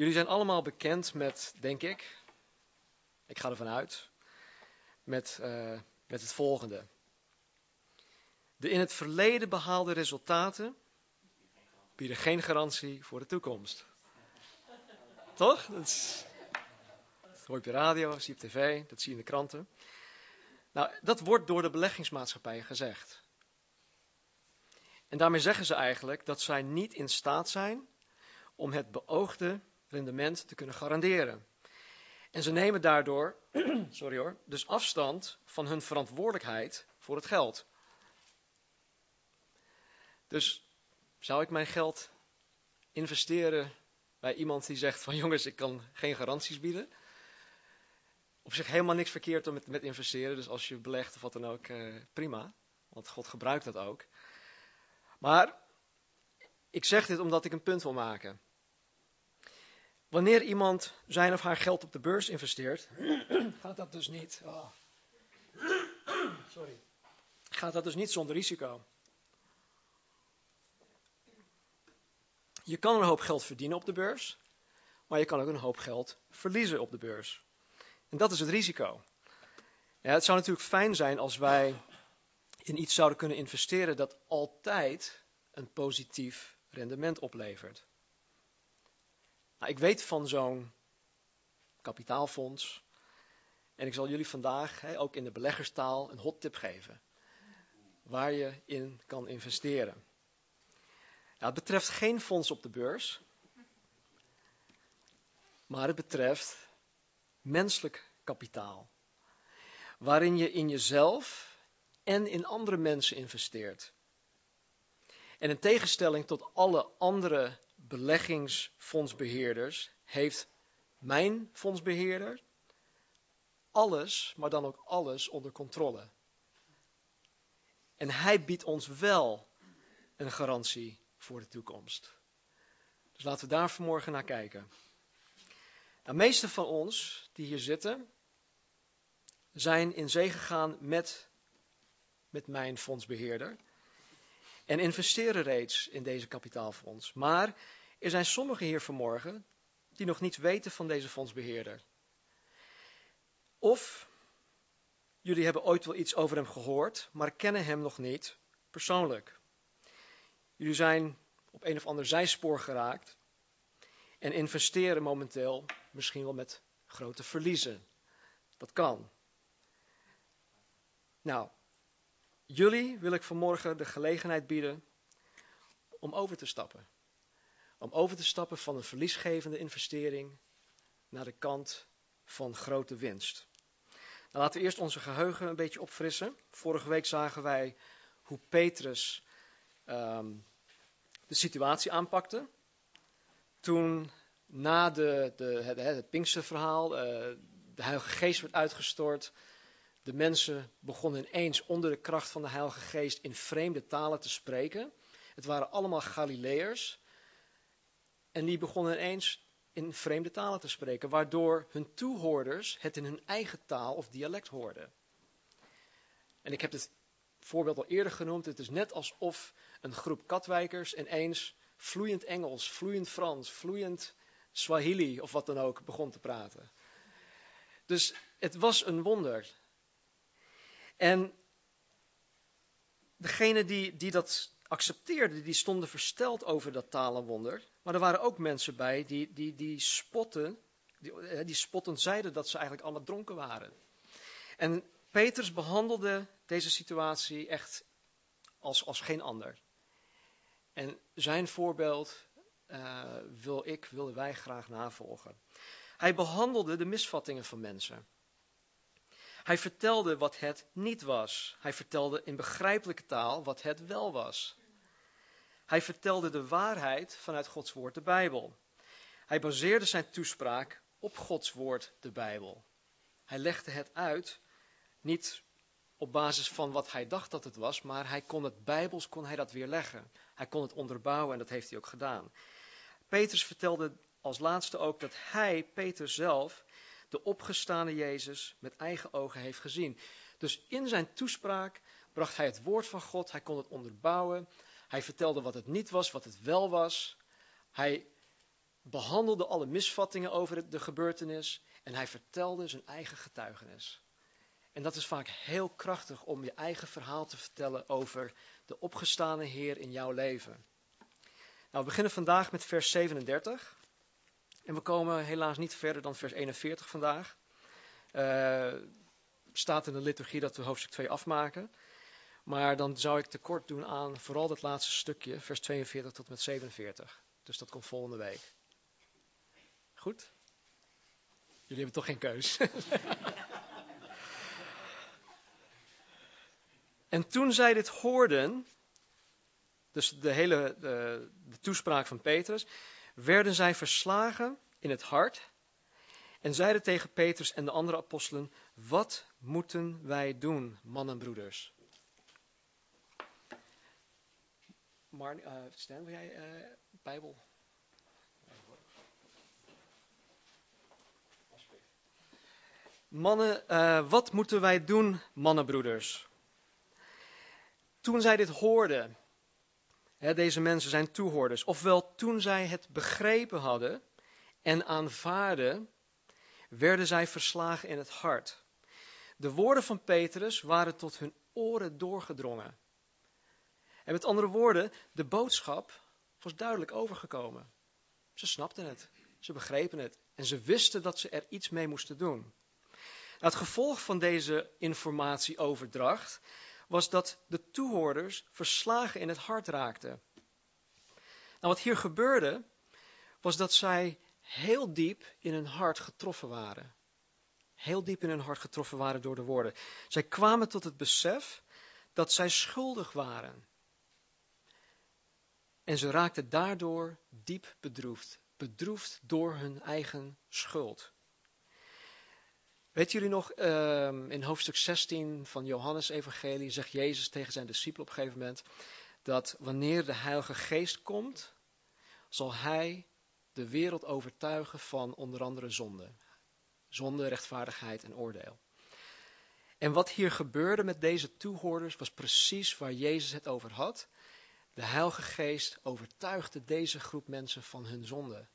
Jullie zijn allemaal bekend met, denk ik, ik ga ervan uit, met, uh, met het volgende. De in het verleden behaalde resultaten bieden geen garantie voor de toekomst. Toch? Dat, dat hoor je op de radio, zie je op tv, dat zie je in de kranten. Nou, dat wordt door de beleggingsmaatschappijen gezegd. En daarmee zeggen ze eigenlijk dat zij niet in staat zijn om het beoogde rendement te kunnen garanderen. En ze nemen daardoor, sorry hoor, dus afstand van hun verantwoordelijkheid voor het geld. Dus zou ik mijn geld investeren bij iemand die zegt van jongens, ik kan geen garanties bieden? Op zich helemaal niks verkeerd om met, met investeren, dus als je belegt of wat dan ook, eh, prima. Want God gebruikt dat ook. Maar ik zeg dit omdat ik een punt wil maken. Wanneer iemand zijn of haar geld op de beurs investeert, gaat dat dus niet. Oh. Sorry. Gaat dat dus niet zonder risico. Je kan een hoop geld verdienen op de beurs, maar je kan ook een hoop geld verliezen op de beurs. En dat is het risico. Ja, het zou natuurlijk fijn zijn als wij in iets zouden kunnen investeren dat altijd een positief rendement oplevert. Nou, ik weet van zo'n kapitaalfonds. En ik zal jullie vandaag, ook in de beleggerstaal, een hot tip geven. Waar je in kan investeren. het betreft geen fonds op de beurs. Maar het betreft menselijk kapitaal. Waarin je in jezelf en in andere mensen investeert. En in tegenstelling tot alle andere beleggingsfondsbeheerders heeft mijn fondsbeheerder alles, maar dan ook alles onder controle. En hij biedt ons wel een garantie voor de toekomst. Dus laten we daar vanmorgen naar kijken. De meeste van ons die hier zitten, zijn in zee gegaan met, met mijn fondsbeheerder. En investeren reeds in deze kapitaalfonds. Maar er zijn sommigen hier vanmorgen die nog niets weten van deze fondsbeheerder. Of jullie hebben ooit wel iets over hem gehoord, maar kennen hem nog niet persoonlijk. Jullie zijn op een of ander zijspoor geraakt en investeren momenteel misschien wel met grote verliezen. Dat kan. Nou, jullie wil ik vanmorgen de gelegenheid bieden om over te stappen. Om over te stappen van een verliesgevende investering naar de kant van grote winst. Nou, laten we eerst onze geheugen een beetje opfrissen. Vorige week zagen wij hoe Petrus um, de situatie aanpakte. Toen na de, de, het, het Pinksterverhaal uh, de Heilige Geest werd uitgestort. De mensen begonnen ineens onder de kracht van de Heilige Geest in vreemde talen te spreken. Het waren allemaal Galileërs. En die begonnen ineens in vreemde talen te spreken, waardoor hun toehoorders het in hun eigen taal of dialect hoorden. En ik heb het voorbeeld al eerder genoemd. Het is net alsof een groep katwijkers ineens vloeiend Engels, vloeiend Frans, vloeiend Swahili of wat dan ook begon te praten. Dus het was een wonder. En degene die, die dat accepteerden, die stonden versteld over dat talenwonder. Maar er waren ook mensen bij die, die, die spotten, die, eh, die spottend zeiden dat ze eigenlijk allemaal dronken waren. En Petrus behandelde deze situatie echt als, als geen ander. En zijn voorbeeld uh, wil ik, willen wij graag navolgen. Hij behandelde de misvattingen van mensen. Hij vertelde wat het niet was. Hij vertelde in begrijpelijke taal wat het wel was. Hij vertelde de waarheid vanuit Gods woord, de Bijbel. Hij baseerde zijn toespraak op Gods woord, de Bijbel. Hij legde het uit, niet op basis van wat hij dacht dat het was, maar hij kon het Bijbels kon hij dat weerleggen. Hij kon het onderbouwen en dat heeft hij ook gedaan. Petrus vertelde als laatste ook dat hij, Peter zelf, de opgestane Jezus met eigen ogen heeft gezien. Dus in zijn toespraak bracht hij het woord van God, hij kon het onderbouwen, hij vertelde wat het niet was, wat het wel was. Hij behandelde alle misvattingen over de gebeurtenis en hij vertelde zijn eigen getuigenis. En dat is vaak heel krachtig om je eigen verhaal te vertellen over de opgestane Heer in jouw leven. Nou, we beginnen vandaag met vers 37. En we komen helaas niet verder dan vers 41 vandaag. Uh, staat in de liturgie dat we hoofdstuk 2 afmaken. Maar dan zou ik tekort doen aan vooral dat laatste stukje, vers 42 tot met 47. Dus dat komt volgende week. Goed? Jullie hebben toch geen keus. en toen zij dit hoorden, dus de hele de, toespraak van Petrus, werden zij verslagen in het hart en zeiden tegen Petrus en de andere apostelen: Wat moeten wij doen, mannenbroeders? Maar, uh, wil jij uh, Bijbel? Mannen, uh, wat moeten wij doen, mannenbroeders? Toen zij dit hoorden, hè, deze mensen zijn toehoorders, ofwel toen zij het begrepen hadden en aanvaarden, werden zij verslagen in het hart. De woorden van Petrus waren tot hun oren doorgedrongen. En met andere woorden, de boodschap was duidelijk overgekomen. Ze snapten het, ze begrepen het en ze wisten dat ze er iets mee moesten doen. Nou, het gevolg van deze informatieoverdracht was dat de toehoorders verslagen in het hart raakten. Nou, wat hier gebeurde, was dat zij heel diep in hun hart getroffen waren. Heel diep in hun hart getroffen waren door de woorden. Zij kwamen tot het besef dat zij schuldig waren. En ze raakten daardoor diep bedroefd. Bedroefd door hun eigen schuld. Weet jullie nog, ehm, in hoofdstuk 16 van Johannes Evangelie zegt Jezus tegen zijn discipelen op een gegeven moment dat wanneer de Heilige Geest komt, zal Hij de wereld overtuigen van onder andere zonde. Zonde, rechtvaardigheid en oordeel. En wat hier gebeurde met deze toehoorders was precies waar Jezus het over had. De Heilige Geest overtuigde deze groep mensen van hun zonde.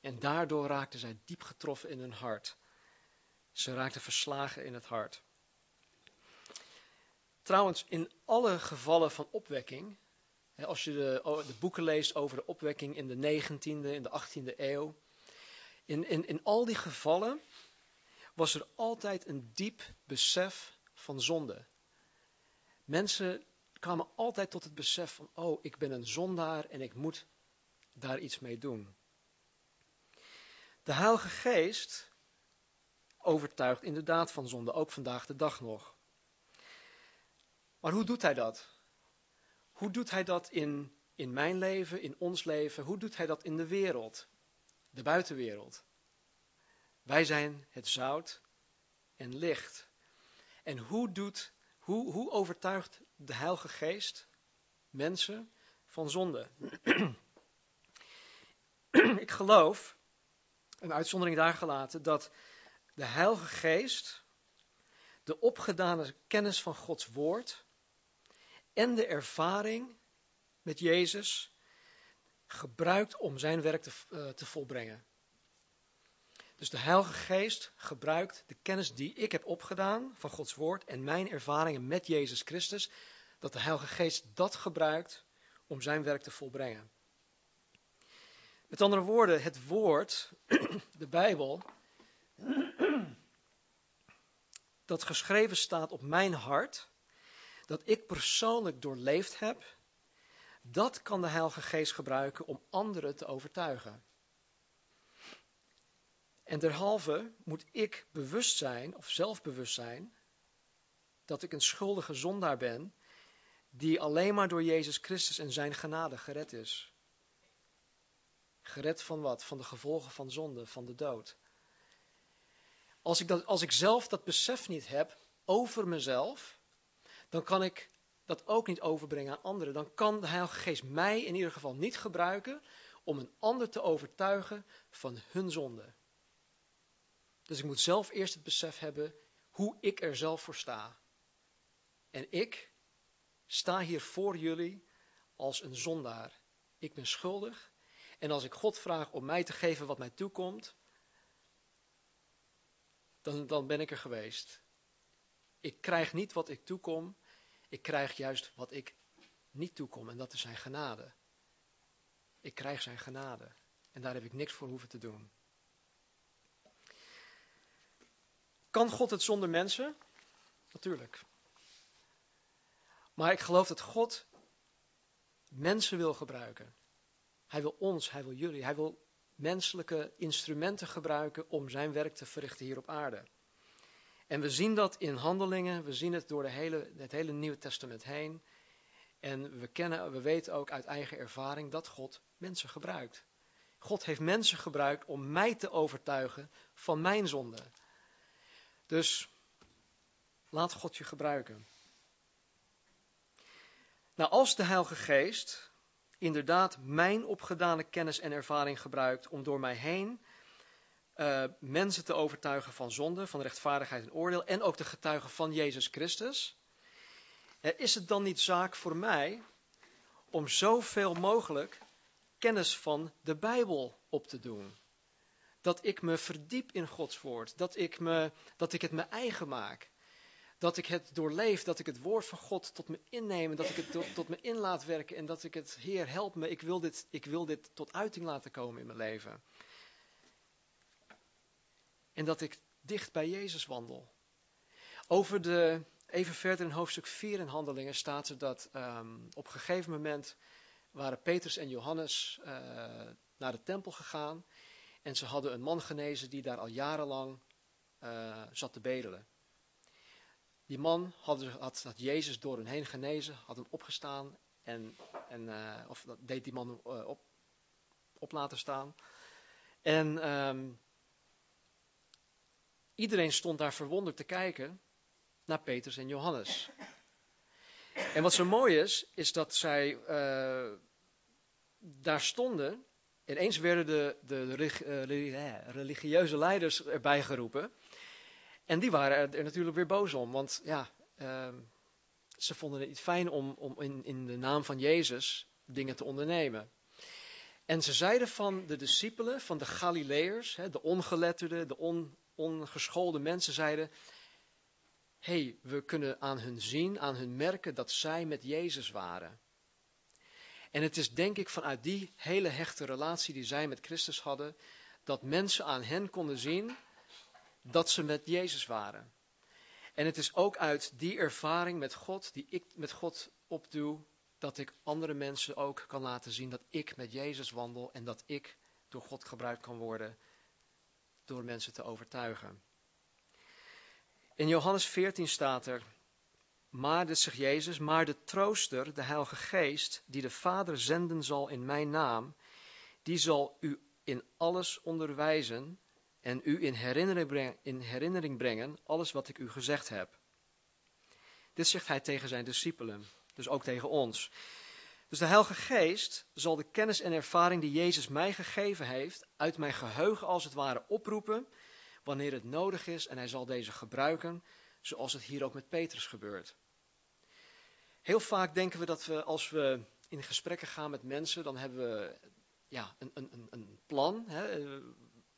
En daardoor raakten zij diep getroffen in hun hart. Ze raakten verslagen in het hart. Trouwens, in alle gevallen van opwekking als je de, de, boeken leest over de opwekking in de 19e, in de 18e eeuw. In, in, in al die gevallen was er altijd een diep besef van zonde. Mensen kwamen altijd tot het besef van, oh, ik ben een zondaar en ik moet daar iets mee doen. De Heilige Geest overtuigt inderdaad van zonde, ook vandaag de dag nog. Maar hoe doet hij dat? Hoe doet hij dat in, in mijn leven, in ons leven? Hoe doet hij dat in de wereld, de buitenwereld? Wij zijn het zout en licht. En hoe, doet, hoe, hoe overtuigt de Heilige Geest mensen van zonde? Ik geloof, een uitzondering daar gelaten, dat de Heilige Geest de opgedane kennis van Gods Woord en de ervaring met Jezus gebruikt om zijn werk te, uh, te volbrengen. Dus de Heilige Geest gebruikt de kennis die ik heb opgedaan van Gods Woord en mijn ervaringen met Jezus Christus, dat de Heilige Geest dat gebruikt om zijn werk te volbrengen. Met andere woorden, het woord, de Bijbel, dat geschreven staat op mijn hart, dat ik persoonlijk doorleefd heb, dat kan de Heilige Geest gebruiken om anderen te overtuigen. En derhalve moet ik bewust zijn, of zelfbewust zijn, dat ik een schuldige zondaar ben, die alleen maar door Jezus Christus en zijn genade gered is. Gered van wat? Van de gevolgen van zonde, van de dood. Als ik, als ik zelf dat besef niet heb over mezelf, dan kan ik dat ook niet overbrengen aan anderen. Dan kan de Heilige Geest mij in ieder geval niet gebruiken om een ander te overtuigen van hun zonde. Dus ik moet zelf eerst het besef hebben hoe ik er zelf voor sta. En ik sta hier voor jullie als een zondaar. Ik ben schuldig En als ik God vraag om mij te geven wat mij toekomt, dan, dan ben ik er geweest. Ik krijg niet wat ik toekom, ik krijg juist wat ik niet toekom en dat is zijn genade. Ik krijg zijn genade en daar heb ik niks voor hoeven te doen. Kan God het zonder mensen? Natuurlijk. Maar ik geloof dat God mensen wil gebruiken. Hij wil ons, hij wil jullie, hij wil menselijke instrumenten gebruiken om zijn werk te verrichten hier op aarde. En we zien dat in handelingen, we zien het door de hele, het hele Nieuwe Testament heen. En we, kennen, we weten ook uit eigen ervaring dat God mensen gebruikt. God heeft mensen gebruikt om mij te overtuigen van mijn zonde. Dus laat God je gebruiken. Nou, als de Heilige Geest inderdaad mijn opgedane kennis en ervaring gebruikt om door mij heen uh, mensen te overtuigen van zonde, van rechtvaardigheid en oordeel en ook te getuigen van Jezus Christus, is het dan niet zaak voor mij om zoveel mogelijk kennis van de Bijbel op te doen? Dat ik me verdiep in Gods woord, dat ik, me, dat ik het me eigen maak. Dat ik het doorleef, dat ik het woord van God tot me inneem, dat ik het tot, me in laat werken. En dat ik het, Heer, help me, ik wil, dit, ik wil dit tot uiting laten komen in mijn leven. En dat ik dicht bij Jezus wandel. Over de, even verder in hoofdstuk 4 in Handelingen staat er dat um, op een gegeven moment waren Petrus en Johannes uh, naar de tempel gegaan en ze hadden een man genezen die daar al jarenlang uh, zat te bedelen. Die man had, had, Jezus door hen heen genezen, had hem opgestaan en, en uh, of dat deed die man uh, op, op laten staan. En um, iedereen stond daar verwonderd te kijken naar Petrus en Johannes. En wat zo mooi is, is dat zij daar stonden. Ineens werden de, de, de religieuze leiders erbij geroepen. En die waren er natuurlijk weer boos om, want ja, uh, ze vonden het niet fijn om, om in, in de naam van Jezus dingen te ondernemen. En ze zeiden van de discipelen, van de Galileërs, de ongeletterden, de on, ongeschoolde mensen, zeiden: hey, we kunnen aan hun zien, aan hun merken dat zij met Jezus waren. En het is denk ik vanuit die hele hechte relatie die zij met Christus hadden, dat mensen aan hen konden zien dat ze met Jezus waren. En het is ook uit die ervaring met God, die ik met God opdoe, dat ik andere mensen ook kan laten zien dat ik met Jezus wandel en dat ik door God gebruikt kan worden door mensen te overtuigen. In Johannes 14 staat er, maar, dit zegt Jezus, maar de trooster, de Heilige Geest, die de Vader zenden zal in mijn naam, die zal u in alles onderwijzen en u in herinnering, in herinnering brengen alles wat ik u gezegd heb. Dit zegt hij tegen zijn discipelen, dus ook tegen ons. Dus de Heilige Geest zal de kennis en ervaring die Jezus mij gegeven heeft, uit mijn geheugen als het ware oproepen, wanneer het nodig is, en hij zal deze gebruiken, zoals het hier ook met Petrus gebeurt. Heel vaak denken we dat we, als we in gesprekken gaan met mensen, dan hebben we ja, een, een, een plan. Hè,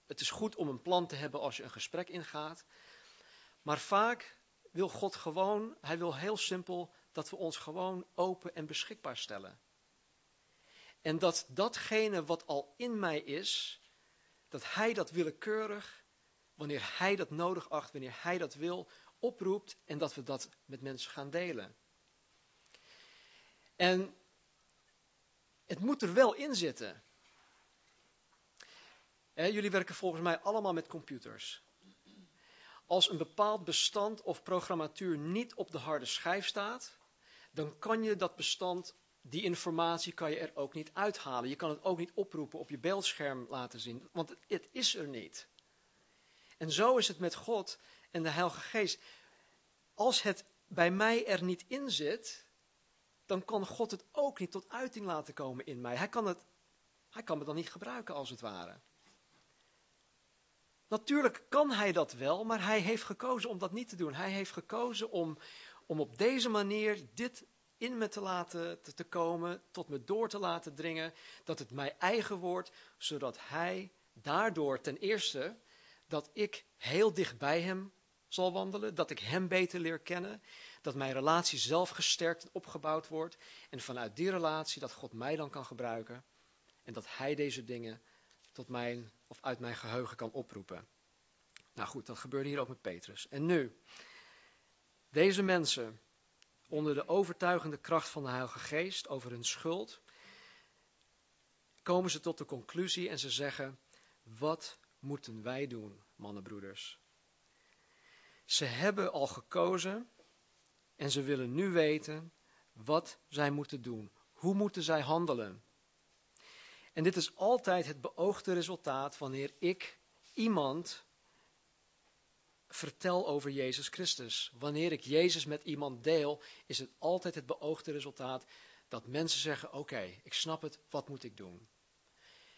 het is goed om een plan te hebben als je een gesprek ingaat. Maar vaak wil God gewoon, hij wil heel simpel dat we ons gewoon open en beschikbaar stellen. En dat datgene wat al in mij is, dat hij dat willekeurig, wanneer hij dat nodig acht, wanneer hij dat wil, oproept en dat we dat met mensen gaan delen. En het moet er wel in zitten jullie werken volgens mij allemaal met computers. Als een bepaald bestand of programmatuur niet op de harde schijf staat, dan kan je dat bestand, die informatie kan je er ook niet uithalen. Je kan het ook niet oproepen op je beeldscherm laten zien, want het is er niet. En zo is het met God en de Heilige Geest. Als het bij mij er niet in zit, dan kan God het ook niet tot uiting laten komen in mij. Hij kan, het, hij kan me dan niet gebruiken als het ware. Natuurlijk kan hij dat wel, maar hij heeft gekozen om dat niet te doen. Hij heeft gekozen om, om op deze manier dit in me te laten te, te komen, tot me door te laten dringen, dat het mij eigen wordt, zodat Hij daardoor ten eerste dat ik heel dicht bij Hem zal wandelen, dat ik Hem beter leer kennen, dat mijn relatie zelf gesterkt en opgebouwd wordt en vanuit die relatie dat God mij dan kan gebruiken en dat Hij deze dingen tot mijn of uit mijn geheugen kan oproepen. Nou goed, dat gebeurde hier ook met Petrus. En nu, deze mensen, onder de overtuigende kracht van de Heilige Geest over hun schuld, komen ze tot de conclusie en ze zeggen: Wat moeten wij doen, mannenbroeders? Ze hebben al gekozen en ze willen nu weten wat zij moeten doen. Hoe moeten zij handelen? En dit is altijd het beoogde resultaat wanneer ik iemand vertel over Jezus Christus. Wanneer ik Jezus met iemand deel, is het altijd het beoogde resultaat dat mensen zeggen: Oké, ik snap het, wat moet ik doen?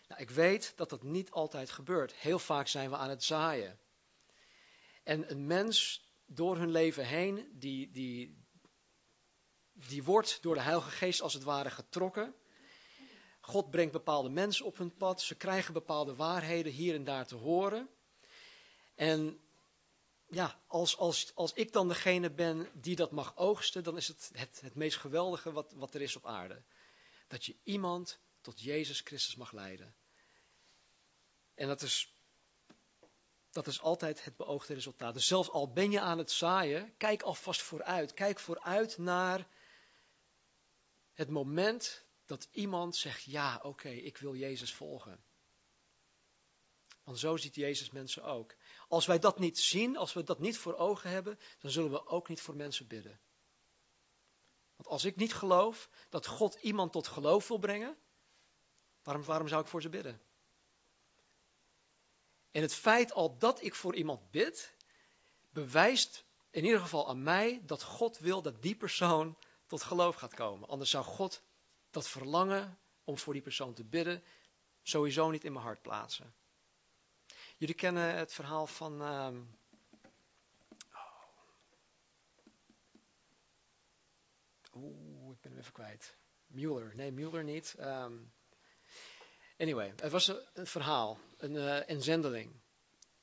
Nou, ik weet dat dat niet altijd gebeurt. Heel vaak zijn we aan het zaaien. En een mens door hun leven heen, die, die, die wordt door de Heilige Geest als het ware getrokken. God brengt bepaalde mensen op hun pad. Ze krijgen bepaalde waarheden hier en daar te horen. En ja, als, als, als ik dan degene ben die dat mag oogsten, dan is het het, het meest geweldige wat, wat er is op aarde. Dat je iemand tot Jezus Christus mag leiden. En dat is, dat is altijd het beoogde resultaat. Dus zelfs al ben je aan het zaaien, kijk alvast vooruit. Kijk vooruit naar het moment dat iemand zegt, ja oké, ik wil Jezus volgen. Want zo ziet Jezus mensen ook. Als wij dat niet zien, als we dat niet voor ogen hebben, dan zullen we ook niet voor mensen bidden. Want als ik niet geloof dat God iemand tot geloof wil brengen, waarom, waarom zou ik voor ze bidden? En het feit al dat ik voor iemand bid, bewijst in ieder geval aan mij dat God wil dat die persoon tot geloof gaat komen. Anders zou God dat verlangen om voor die persoon te bidden sowieso niet in mijn hart plaatsen. Jullie kennen het verhaal van. Uh, Oeh, ik ben hem even kwijt. Mueller. Nee, Mueller niet. Um, anyway, het was een, verhaal. Een, een zendeling.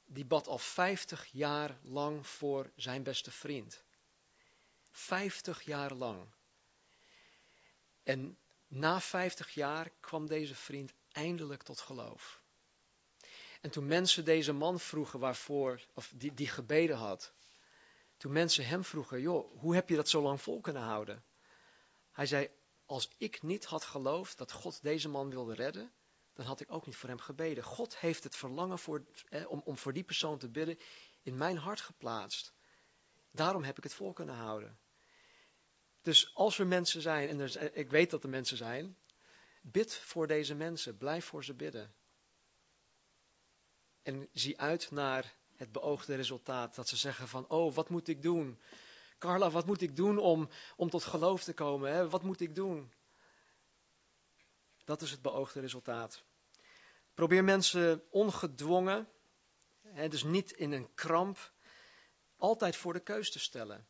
Die bad al 50 jaar lang voor zijn beste vriend. 50 jaar lang. En na 50 jaar kwam deze vriend eindelijk tot geloof. En toen mensen deze man vroegen waarvoor, of die, die gebeden had, toen mensen hem vroegen, joh, hoe heb je dat zo lang vol kunnen houden? Hij zei, als ik niet had geloofd dat God deze man wilde redden, dan had ik ook niet voor hem gebeden. God heeft het verlangen voor, eh, om, om voor die persoon te bidden in mijn hart geplaatst. Daarom heb ik het vol kunnen houden. Dus als er mensen zijn, en er, ik weet dat er mensen zijn, bid voor deze mensen, blijf voor ze bidden. En zie uit naar het beoogde resultaat. Dat ze zeggen van, oh, wat moet ik doen? Carla, wat moet ik doen om, om tot geloof te komen? Hè? Wat moet ik doen? Dat is het beoogde resultaat. Probeer mensen ongedwongen, hè, dus niet in een kramp, altijd voor de keus te stellen.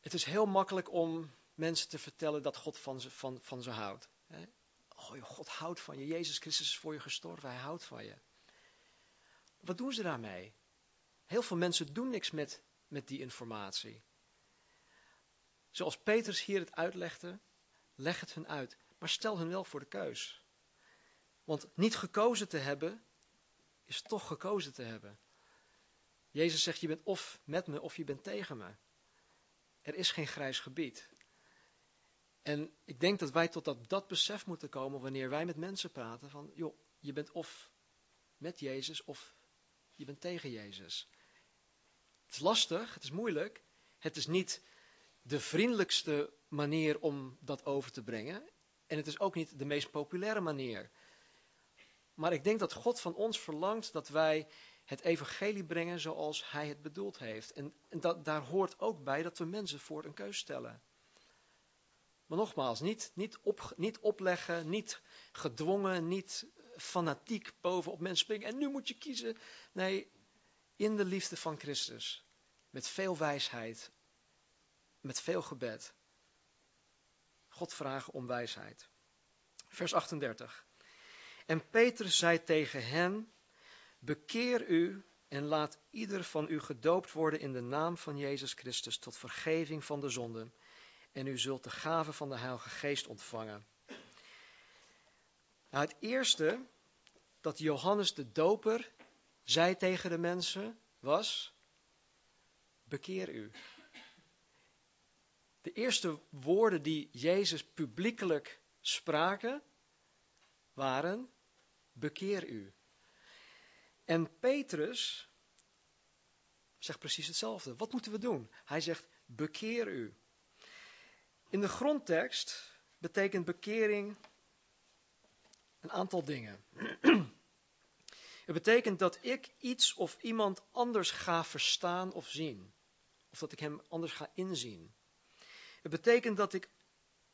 Het is heel makkelijk om mensen te vertellen dat God van ze, van, van ze houdt. Hè? Oh, God houdt van je. Jezus Christus is voor je gestorven. Hij houdt van je. Wat doen ze daarmee? Heel veel mensen doen niks met, met die informatie. Zoals Petrus hier het uitlegde, leg het hun uit. Maar stel hen wel voor de keus. Want niet gekozen te hebben, is toch gekozen te hebben. Jezus zegt, je bent of met me of je bent tegen me. Er is geen grijs gebied. En ik denk dat wij tot dat, dat besef moeten komen wanneer wij met mensen praten van, joh, je bent of met Jezus of je bent tegen Jezus. Het is lastig, het is moeilijk. Het is niet de vriendelijkste manier om dat over te brengen. En het is ook niet de meest populaire manier. Maar ik denk dat God van ons verlangt dat wij het evangelie brengen zoals Hij het bedoeld heeft. En, dat, daar hoort ook bij dat we mensen voor een keus stellen. Maar nogmaals, niet, niet, op, niet opleggen, niet gedwongen, niet fanatiek bovenop mensen springen. En nu moet je kiezen. Nee, in de liefde van Christus. Met veel wijsheid. Met veel gebed. God vragen om wijsheid. Vers 38. En Petrus zei tegen hen: Bekeer u en laat ieder van u gedoopt worden in de naam van Jezus Christus tot vergeving van de zonden. En u zult de gave van de Heilige Geest ontvangen. Nou, het eerste dat Johannes de Doper zei tegen de mensen was: Bekeer u. De eerste woorden die Jezus publiekelijk spraken waren: Bekeer u. En Petrus zegt precies hetzelfde. Wat moeten we doen? Hij zegt: Bekeer u. In de grondtekst betekent bekering een aantal dingen. Het betekent dat ik iets of iemand anders ga verstaan of zien. Of dat ik hem anders ga inzien. Het betekent dat ik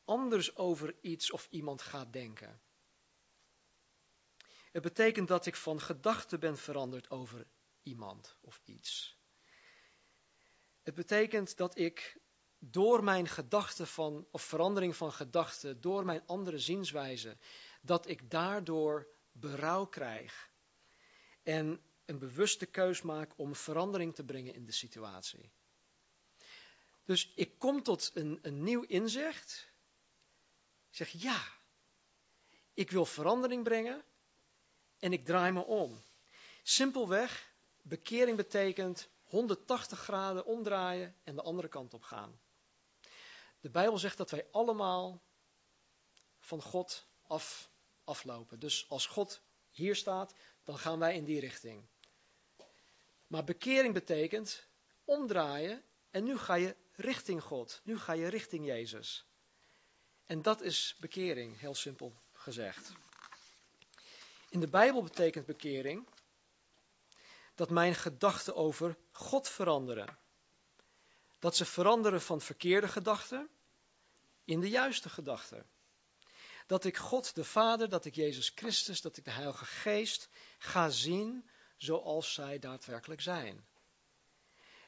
anders over iets of iemand ga denken. Het betekent dat ik van gedachten ben veranderd over iemand of iets. Het betekent dat ik door mijn gedachten van, of verandering van gedachten, door mijn andere zienswijze, dat ik daardoor berouw krijg. En een bewuste keus maak om verandering te brengen in de situatie. Dus ik kom tot een, een nieuw inzicht. Ik zeg ja, ik wil verandering brengen en ik draai me om. Simpelweg, bekering betekent 180 graden omdraaien en de andere kant op gaan. De Bijbel zegt dat wij allemaal van God af, aflopen. Dus als God hier staat, dan gaan wij in die richting. Maar bekering betekent omdraaien en nu ga je richting God. Nu ga je richting Jezus. En dat is bekering, heel simpel gezegd. In de Bijbel betekent bekering dat mijn gedachten over God veranderen. Dat ze veranderen van verkeerde gedachten in de juiste gedachten. Dat ik God de Vader, dat ik Jezus Christus, dat ik de Heilige Geest ga zien zoals zij daadwerkelijk zijn.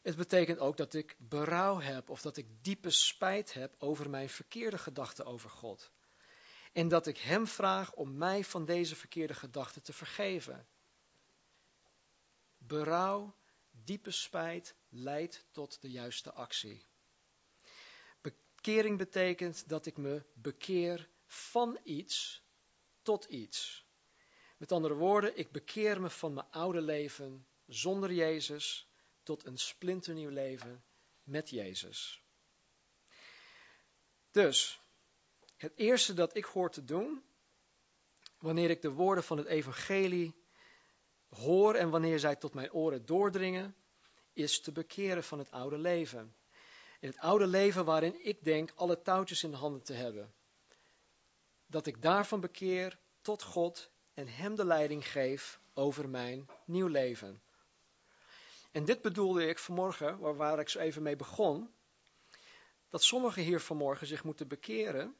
Het betekent ook dat ik berouw heb of dat ik diepe spijt heb over mijn verkeerde gedachten over God. En dat ik Hem vraag om mij van deze verkeerde gedachten te vergeven. Berouw, diepe spijt leidt tot de juiste actie. Bekering betekent dat ik me bekeer van iets tot iets. Met andere woorden, ik bekeer me van mijn oude leven zonder Jezus tot een splinternieuw leven met Jezus. Dus, het eerste dat ik hoor te doen, wanneer ik de woorden van het evangelie hoor en wanneer zij tot mijn oren doordringen, is te bekeren van het oude leven. In het oude leven waarin ik denk alle touwtjes in de handen te hebben. Dat ik daarvan bekeer tot God en Hem de leiding geef over mijn nieuw leven. En dit bedoelde ik vanmorgen, waar, waar ik zo even mee begon, dat sommigen hier vanmorgen zich moeten bekeren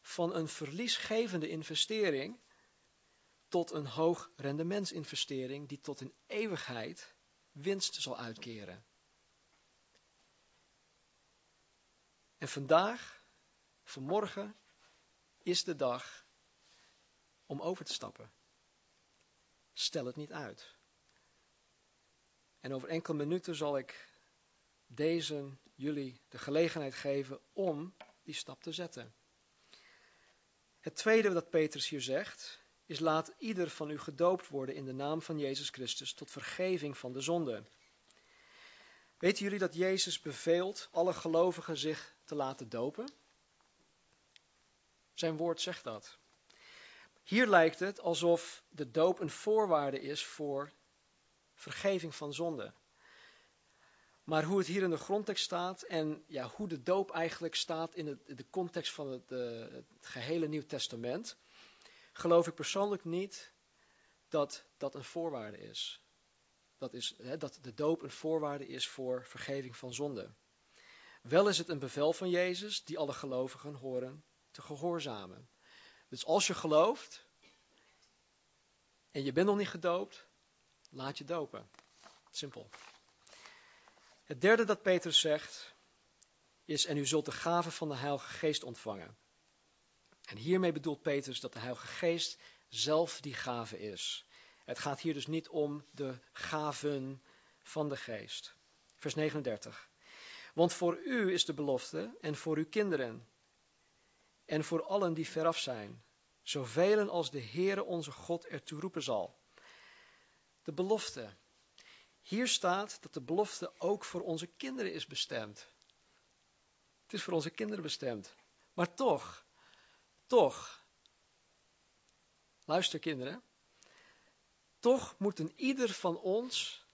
van een verliesgevende investering tot een hoog rendementsinvestering die tot in eeuwigheid winst zal uitkeren. En vandaag, vanmorgen, is de dag om over te stappen. Stel het niet uit. En over enkele minuten zal ik deze jullie de gelegenheid geven om die stap te zetten. Het tweede dat Petrus hier zegt, is laat ieder van u gedoopt worden in de naam van Jezus Christus tot vergeving van de zonde. Weten jullie dat Jezus beveelt alle gelovigen zich te laten dopen? Zijn woord zegt dat. Hier lijkt het alsof de doop een voorwaarde is voor vergeving van zonde. Maar hoe het hier in de grondtekst staat en ja, hoe de doop eigenlijk staat in, de context van het, uh, het gehele Nieuw Testament, geloof ik persoonlijk niet dat dat een voorwaarde is. Dat, is hè, dat de doop een voorwaarde is voor vergeving van zonde. Wel is het een bevel van Jezus die alle gelovigen horen te gehoorzamen. Dus als je gelooft en je bent nog niet gedoopt, laat je dopen. Simpel. Het derde dat Petrus zegt, is en u zult de gave van de Heilige Geest ontvangen. En hiermee bedoelt Petrus dat de Heilige Geest zelf die gave is. Het gaat hier dus niet om de gaven van de Geest. Vers 39. Want voor u is de belofte en voor uw kinderen en voor allen die veraf zijn, zoveel als de Heere onze God ertoe roepen zal. De belofte. Hier staat dat de belofte ook voor onze kinderen is bestemd. Het is voor onze kinderen bestemd. Maar toch, toch, luister kinderen, toch moeten ieder van ons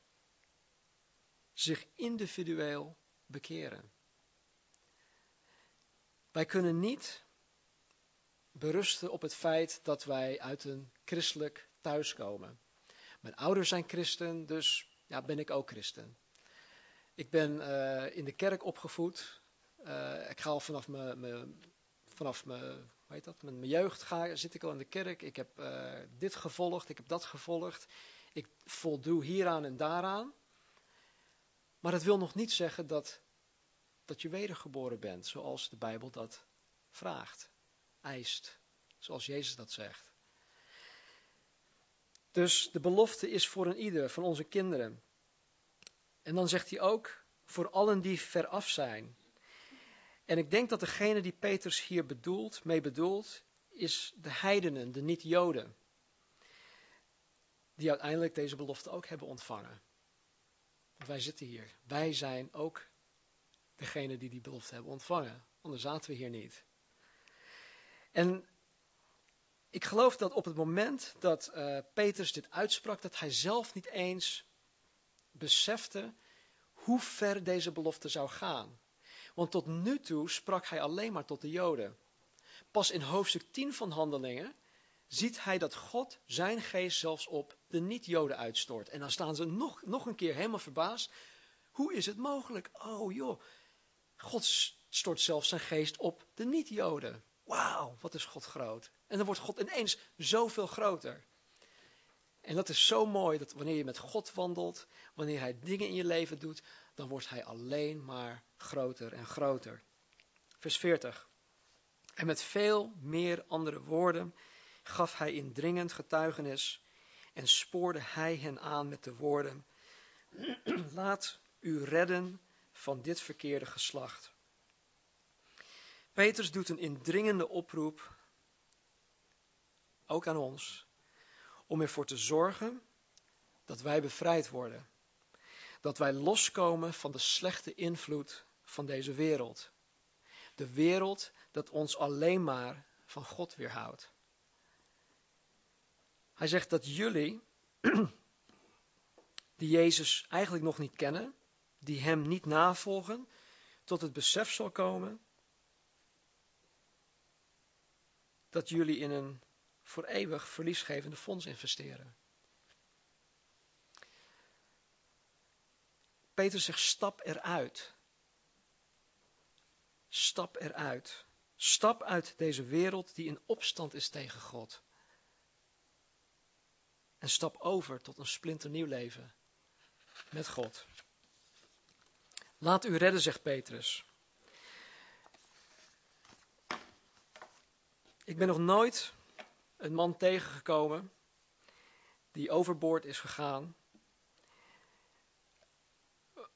zich individueel bekeren. Wij kunnen niet berusten op het feit dat wij uit een christelijk thuis komen. Mijn ouders zijn christen, dus ja, ben ik ook christen. Ik ben uh, in de kerk opgevoed. Uh, ik ga al vanaf mijn, vanaf mijn, weet dat, mijn, jeugd ga, zit ik al in de kerk. Ik heb uh, dit gevolgd, ik heb dat gevolgd. Ik voldoe hieraan en daaraan. Maar dat wil nog niet zeggen dat, dat je wedergeboren bent, zoals de Bijbel dat vraagt, eist, zoals Jezus dat zegt. Dus de belofte is voor een ieder van onze kinderen. En dan zegt hij ook voor allen die veraf zijn. En ik denk dat degene die Petrus hier bedoelt, mee bedoelt, is de heidenen, de niet-Joden. Die uiteindelijk deze belofte ook hebben ontvangen. Want wij zitten hier. Wij zijn ook degene die die belofte hebben ontvangen. Anders zaten we hier niet. En ik geloof dat op het moment dat uh, Petrus dit uitsprak, dat hij zelf niet eens besefte hoe ver deze belofte zou gaan. Want tot nu toe sprak hij alleen maar tot de Joden. Pas in hoofdstuk 10 van Handelingen ziet hij dat God zijn geest zelfs op de niet-Joden uitstort. En dan staan ze nog, nog een keer helemaal verbaasd. Hoe is het mogelijk? Oh joh, God stort zelfs zijn geest op de niet-Joden. Wauw, wat is God groot. En dan wordt God ineens zoveel groter. En dat is zo mooi dat wanneer je met God wandelt, wanneer Hij dingen in je leven doet, dan wordt Hij alleen maar groter en groter. Vers 40. En met veel meer andere woorden gaf hij indringend getuigenis en spoorde hij hen aan met de woorden: Laat u redden van dit verkeerde geslacht. Petrus doet een indringende oproep, ook aan ons, om ervoor te zorgen dat wij bevrijd worden. Dat wij loskomen van de slechte invloed van deze wereld. De wereld dat ons alleen maar van God weerhoudt. Hij zegt dat jullie, die Jezus eigenlijk nog niet kennen, die Hem niet navolgen, tot het besef zal komen dat jullie in een voor eeuwig verliesgevende fonds investeren. Peter zegt: stap eruit. Stap eruit. Stap uit deze wereld die in opstand is tegen God. En stap over tot een splinternieuw leven met God. Laat u redden, zegt Petrus. Ik ben nog nooit een man tegengekomen die overboord is gegaan,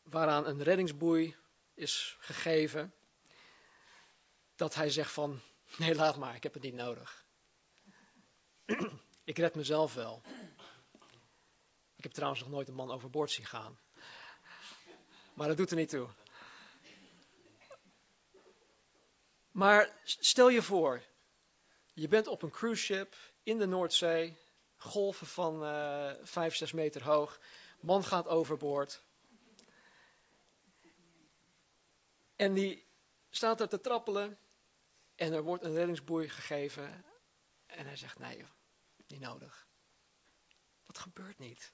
waaraan een reddingsboei is gegeven, dat hij zegt van, nee laat maar, ik heb het niet nodig. ik red mezelf wel. Ik heb trouwens nog nooit een man overboord zien gaan. Maar dat doet er niet toe. Maar stel je voor, je bent op een cruise ship in de Noordzee, golven van uh, 5, 6 meter hoog, man gaat overboord. En die staat er te trappelen en er wordt een reddingsboei gegeven en hij zegt nee, niet nodig. Dat gebeurt niet.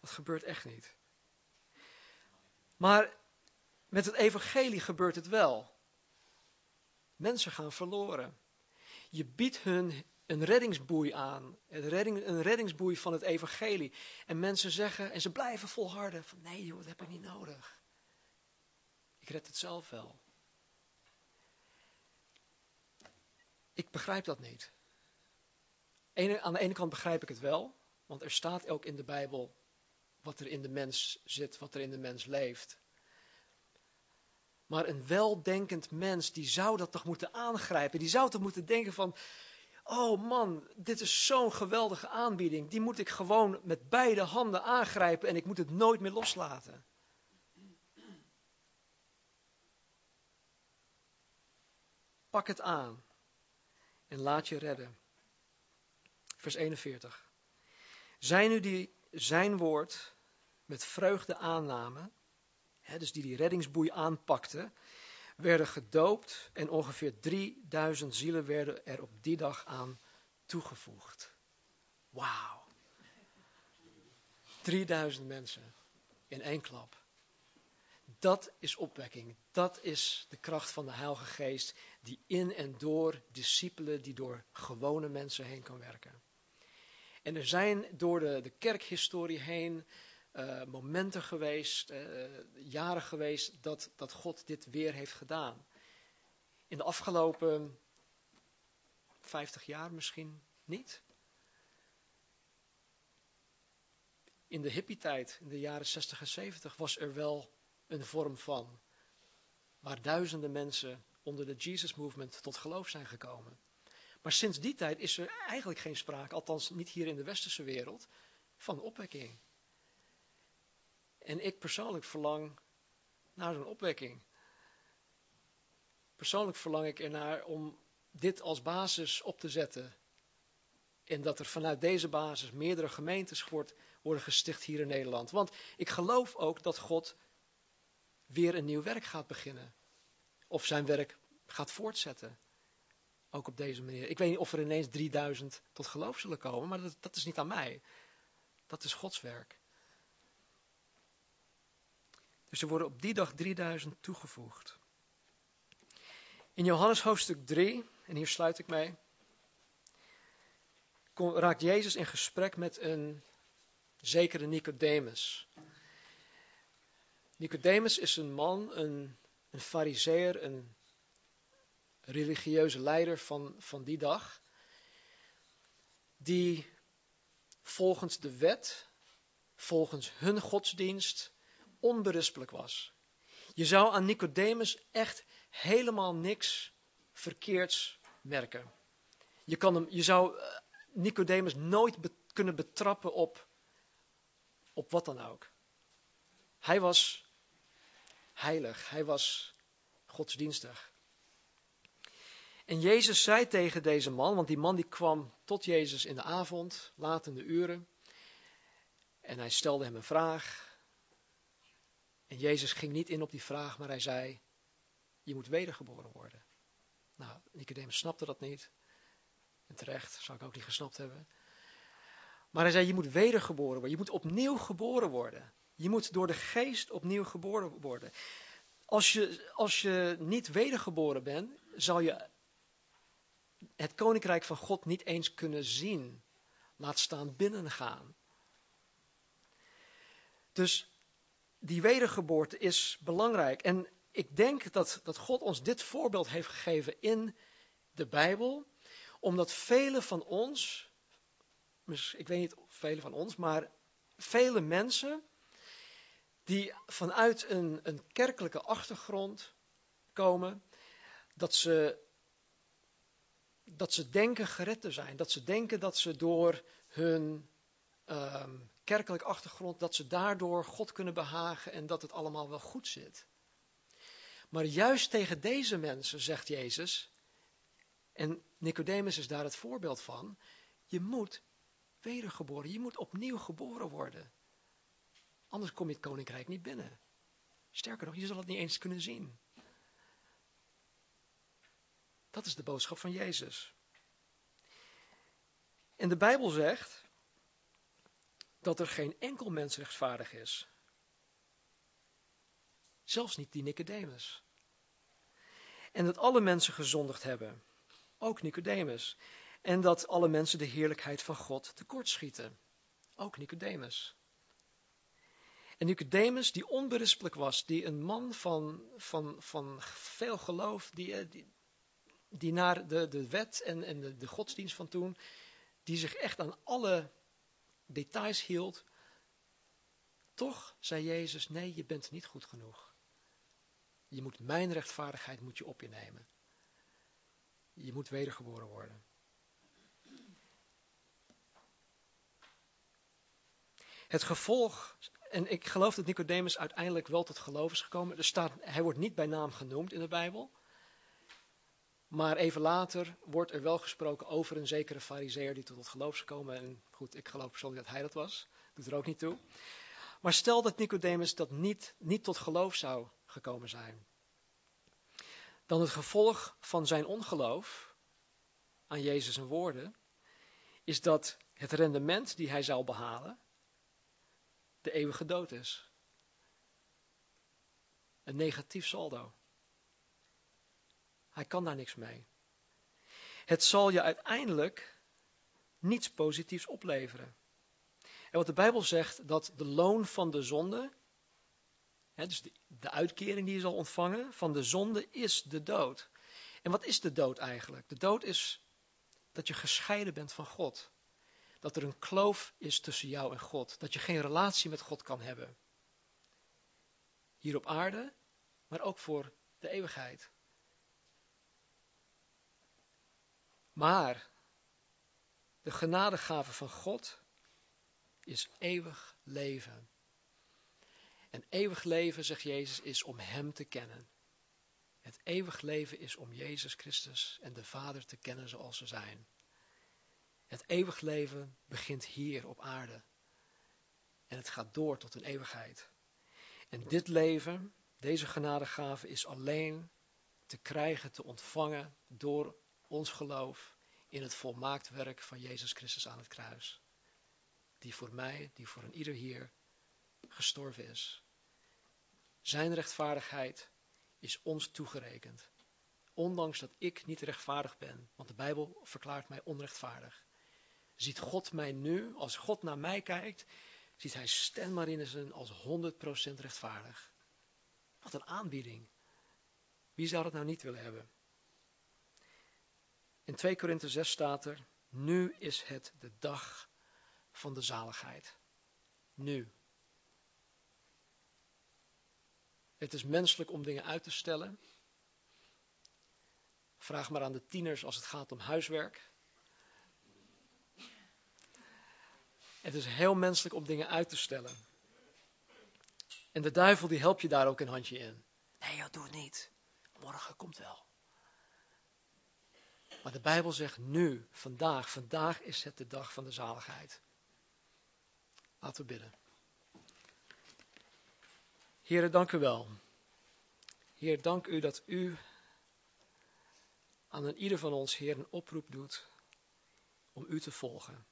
Dat gebeurt echt niet. Maar met het evangelie gebeurt het wel. Mensen gaan verloren. Je biedt hun een reddingsboei aan. Een, redding, een reddingsboei van het evangelie. En mensen zeggen, en ze blijven volharden, van nee joh, dat heb ik niet nodig. Ik red het zelf wel. Ik begrijp dat niet. aan de ene kant begrijp ik het wel, want er staat ook in de Bijbel wat er in de mens zit, wat er in de mens leeft. Maar een weldenkend mens, die zou dat toch moeten aangrijpen. Die zou toch moeten denken van, oh man, dit is zo'n geweldige aanbieding. Die moet ik gewoon met beide handen aangrijpen en ik moet het nooit meer loslaten. Pak het aan en laat je redden. Vers 41. Zij nu die zijn woord met vreugde aannamen, hè, dus die die reddingsboei aanpakten, werden gedoopt en ongeveer 3000 zielen werden er op die dag aan toegevoegd. Wauw. 3000 mensen in één klap. Dat is opwekking. Dat is de kracht van de Heilige Geest die in en door discipelen, die door gewone mensen heen kan werken. En er zijn door de, de kerkhistorie heen uh, momenten geweest, uh, jaren geweest, dat, dat God dit weer heeft gedaan. In de afgelopen 50 jaar misschien niet. In de hippietijd, in de jaren 60 en 70, was er wel een vorm van. Waar duizenden mensen onder de Jesus Movement tot geloof zijn gekomen. Maar sinds die tijd is er eigenlijk geen sprake, althans niet hier in de westerse wereld, van opwekking. En ik persoonlijk verlang naar zo'n opwekking. Persoonlijk verlang ik ernaar om dit als basis op te zetten. En dat er vanuit deze basis meerdere gemeentes worden gesticht hier in Nederland. Want ik geloof ook dat God weer een nieuw werk gaat beginnen. Of zijn werk gaat voortzetten. Ook op deze manier. Ik weet niet of er ineens 3000 tot geloof zullen komen, maar dat, dat is niet aan mij. Dat is Gods werk. Dus er worden op die dag 3000 toegevoegd. In Johannes hoofdstuk 3, en hier sluit ik mee, raakt Jezus in gesprek met een zekere Nicodemus. Nicodemus is een man, een, een fariseer, een religieuze leider van, van die dag, die volgens de wet, volgens hun godsdienst, onberispelijk was. Je zou aan Nicodemus echt helemaal niks verkeerds merken. Je, kan hem, je zou eh, Nicodemus nooit kunnen betrappen op, op wat dan ook. Hij was heilig, hij was godsdienstig. En Jezus zei tegen deze man, want die man die kwam tot Jezus in de avond, laat in de uren. En hij stelde hem een vraag. En Jezus ging niet in op die vraag, maar hij zei, je moet wedergeboren worden. Nou, Nicodemus snapte dat niet. En terecht, zou ik ook niet gesnapt hebben. Maar hij zei, je moet wedergeboren worden. Je moet opnieuw geboren worden. Je moet door de geest opnieuw geboren worden. Als je, als je niet wedergeboren bent, zal je het koninkrijk van God niet eens kunnen zien. Laat staan binnengaan. Dus die wedergeboorte is belangrijk. En ik denk dat, dat God ons dit voorbeeld heeft gegeven in de Bijbel, omdat vele van ons, ik weet niet of vele van ons, maar vele mensen die vanuit een, een kerkelijke achtergrond komen, dat ze, dat ze denken gered te zijn. Dat ze denken dat ze door hun um, kerkelijk achtergrond, dat ze daardoor God kunnen behagen en dat het allemaal wel goed zit. Maar juist tegen deze mensen zegt Jezus, en Nicodemus is daar het voorbeeld van, je moet wedergeboren, je moet opnieuw geboren worden. Anders kom je het koninkrijk niet binnen. Sterker nog, je zal het niet eens kunnen zien. Dat is de boodschap van Jezus. En de Bijbel zegt dat er geen enkel mens rechtvaardig is. Zelfs niet die Nicodemus. En dat alle mensen gezondigd hebben. Ook Nicodemus. En dat alle mensen de heerlijkheid van God tekortschieten. Ook Nicodemus. En Nicodemus, die onberispelijk was, die een man van, van, van veel geloof, die, eh, die, die naar de, de wet en, en de, de godsdienst van toen, die zich echt aan alle details hield, toch zei Jezus, nee, je bent niet goed genoeg. Je moet mijn rechtvaardigheid moet je op je nemen. Je moet wedergeboren worden. Het gevolg, en ik geloof dat Nicodemus uiteindelijk wel tot geloof is gekomen. Er staat, hij wordt niet bij naam genoemd in de Bijbel. Maar even later wordt er wel gesproken over een zekere fariseer die tot het geloof is gekomen. En goed, ik geloof persoonlijk dat hij dat was. Doet er ook niet toe. Maar stel dat Nicodemus dat niet, niet tot geloof zou gekomen zijn. Dan het gevolg van zijn ongeloof aan Jezus' woorden is dat het rendement die hij zou behalen de eeuwige dood is. Een negatief saldo. Hij kan daar niks mee. Het zal je uiteindelijk niets positiefs opleveren. En wat de Bijbel zegt, dat de loon van de zonde, hè, dus de, de uitkering die je zal ontvangen van de zonde, is de dood. En wat is de dood eigenlijk? De dood is dat je gescheiden bent van God. Dat er een kloof is tussen jou en God. Dat je geen relatie met God kan hebben. Hier op aarde, maar ook voor de eeuwigheid. Maar de genadegave van God is eeuwig leven. En eeuwig leven, zegt Jezus, is om Hem te kennen. Het eeuwig leven is om Jezus Christus en de Vader te kennen zoals ze zijn. Het eeuwig leven begint hier op aarde. En het gaat door tot een eeuwigheid. En dit leven, deze genadegave, is alleen te krijgen, te ontvangen door ons geloof in het volmaakt werk van Jezus Christus aan het kruis. Die voor mij, die voor een ieder hier gestorven is. Zijn rechtvaardigheid is ons toegerekend. Ondanks dat ik niet rechtvaardig ben, want de Bijbel verklaart mij onrechtvaardig. Ziet God mij nu, als God naar mij kijkt, ziet hij Stan Marinissen als 100% rechtvaardig. Wat een aanbieding. Wie zou dat nou niet willen hebben? In 2 Korinthe 6 staat er, nu is het de dag van de zaligheid. Nu. Het is menselijk om dingen uit te stellen. Vraag maar aan de tieners als het gaat om huiswerk. Het is heel menselijk om dingen uit te stellen. En de duivel die helpt je daar ook een handje in. Nee, joh, doe het niet. Morgen komt wel. Maar de Bijbel zegt nu, vandaag, vandaag is het de dag van de zaligheid. Laten we bidden. Heren, dank u wel. Heer, dank u dat u aan een ieder van ons, Heer, een oproep doet om u te volgen.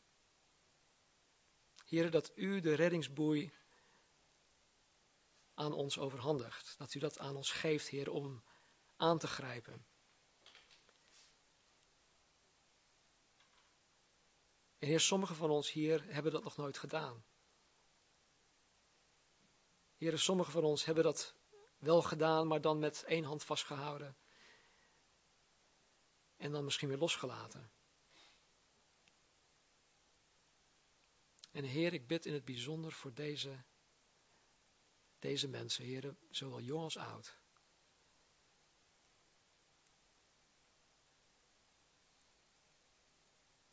Heer, dat u de reddingsboei aan ons overhandigt. Dat u dat aan ons geeft, Heer, om aan te grijpen. En Heer, sommigen van ons hier hebben dat nog nooit gedaan. Heer, sommigen van ons hebben dat wel gedaan, maar dan met één hand vastgehouden. En dan misschien weer losgelaten. En Heer, ik bid in het bijzonder voor deze, deze mensen, Heer, zowel jong als oud.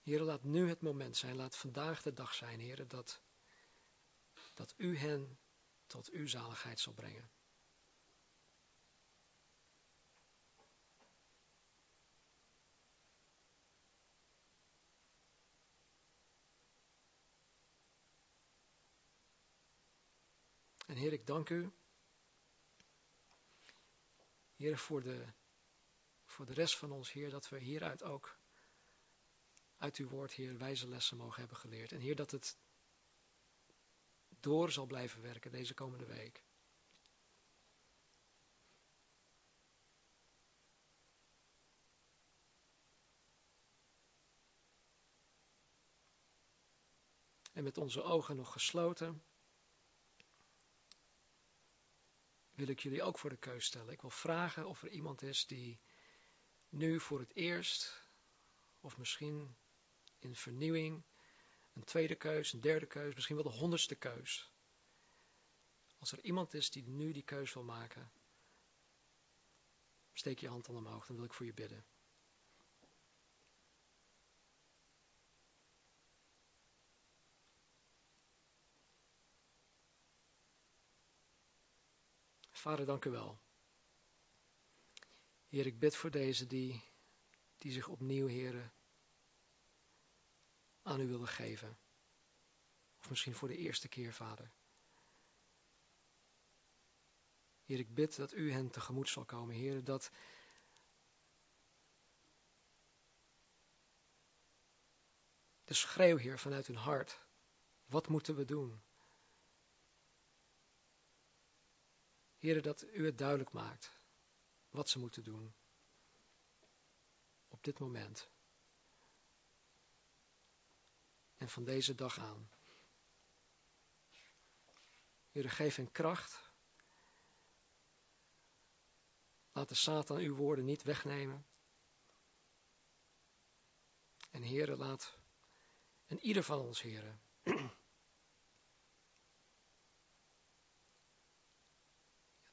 Heer, laat nu het moment zijn, laat vandaag de dag zijn, Heer, dat, dat U hen tot uw zaligheid zal brengen. En Heer, ik dank u. Heer, voor de, voor de rest van ons, Heer, dat we hieruit ook uit uw woord, Heer, wijze lessen mogen hebben geleerd. En Heer, dat het door zal blijven werken deze komende week. En met onze ogen nog gesloten wil ik jullie ook voor de keus stellen. Ik wil vragen of er iemand is die nu voor het eerst, of misschien in vernieuwing, een tweede keus, een derde keus, misschien wel de honderdste keus. Als er iemand is die nu die keus wil maken, steek je hand dan omhoog, dan wil ik voor je bidden. Vader, dank u wel. Heer, ik bid voor deze die, die zich opnieuw, heren, aan u willen geven. Of misschien voor de eerste keer, Vader. Heer, ik bid dat u hen tegemoet zal komen, Heer, dat de schreeuw, Heer, vanuit hun hart, wat moeten we doen? Heer, dat u het duidelijk maakt wat ze moeten doen op dit moment. En van deze dag aan. Heer, geef hen kracht. Laat de Satan uw woorden niet wegnemen. En Heere, laat en ieder van ons, Heere,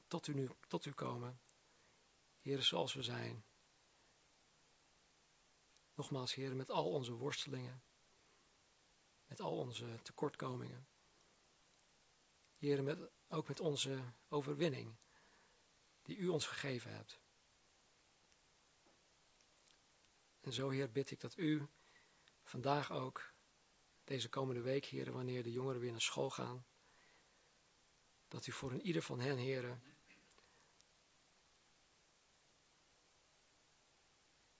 tot u, nu, tot u komen. Heer, zoals we zijn. Nogmaals, Heer, met al onze worstelingen. Al onze tekortkomingen. Heer, met, ook met onze overwinning die u ons gegeven hebt. En zo, Heer, bid ik dat u vandaag ook, deze komende week, Heer, wanneer de jongeren weer naar school gaan, dat u voor een ieder van hen, Heer,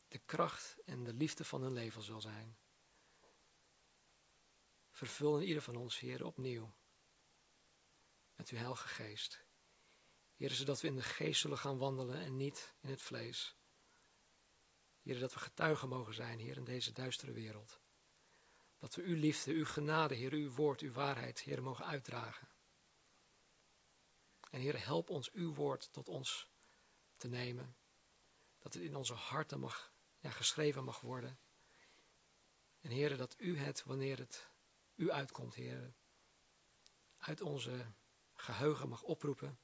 de kracht en de liefde van hun leven zal zijn. Vervul in ieder van ons, Heer, opnieuw met uw Heilige Geest. Heer, zodat we in de geest zullen gaan wandelen en niet in het vlees. Heer, dat we getuigen mogen zijn, Heer, in deze duistere wereld. Dat we uw liefde, uw genade, Heer, uw woord, uw waarheid, Heer, mogen uitdragen. En Heer, help ons uw woord tot ons te nemen. Dat het in onze harten mag ja, geschreven mag worden. En heren, dat u het, wanneer het u uitkomt, heren, uit onze geheugen mag oproepen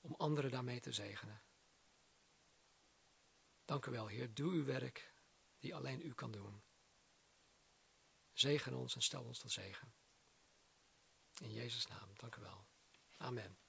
om anderen daarmee te zegenen. Dank u wel, Heer. Doe uw werk die alleen u kan doen. Zegen ons en stel ons tot zegen. In Jezus' naam, dank u wel. Amen.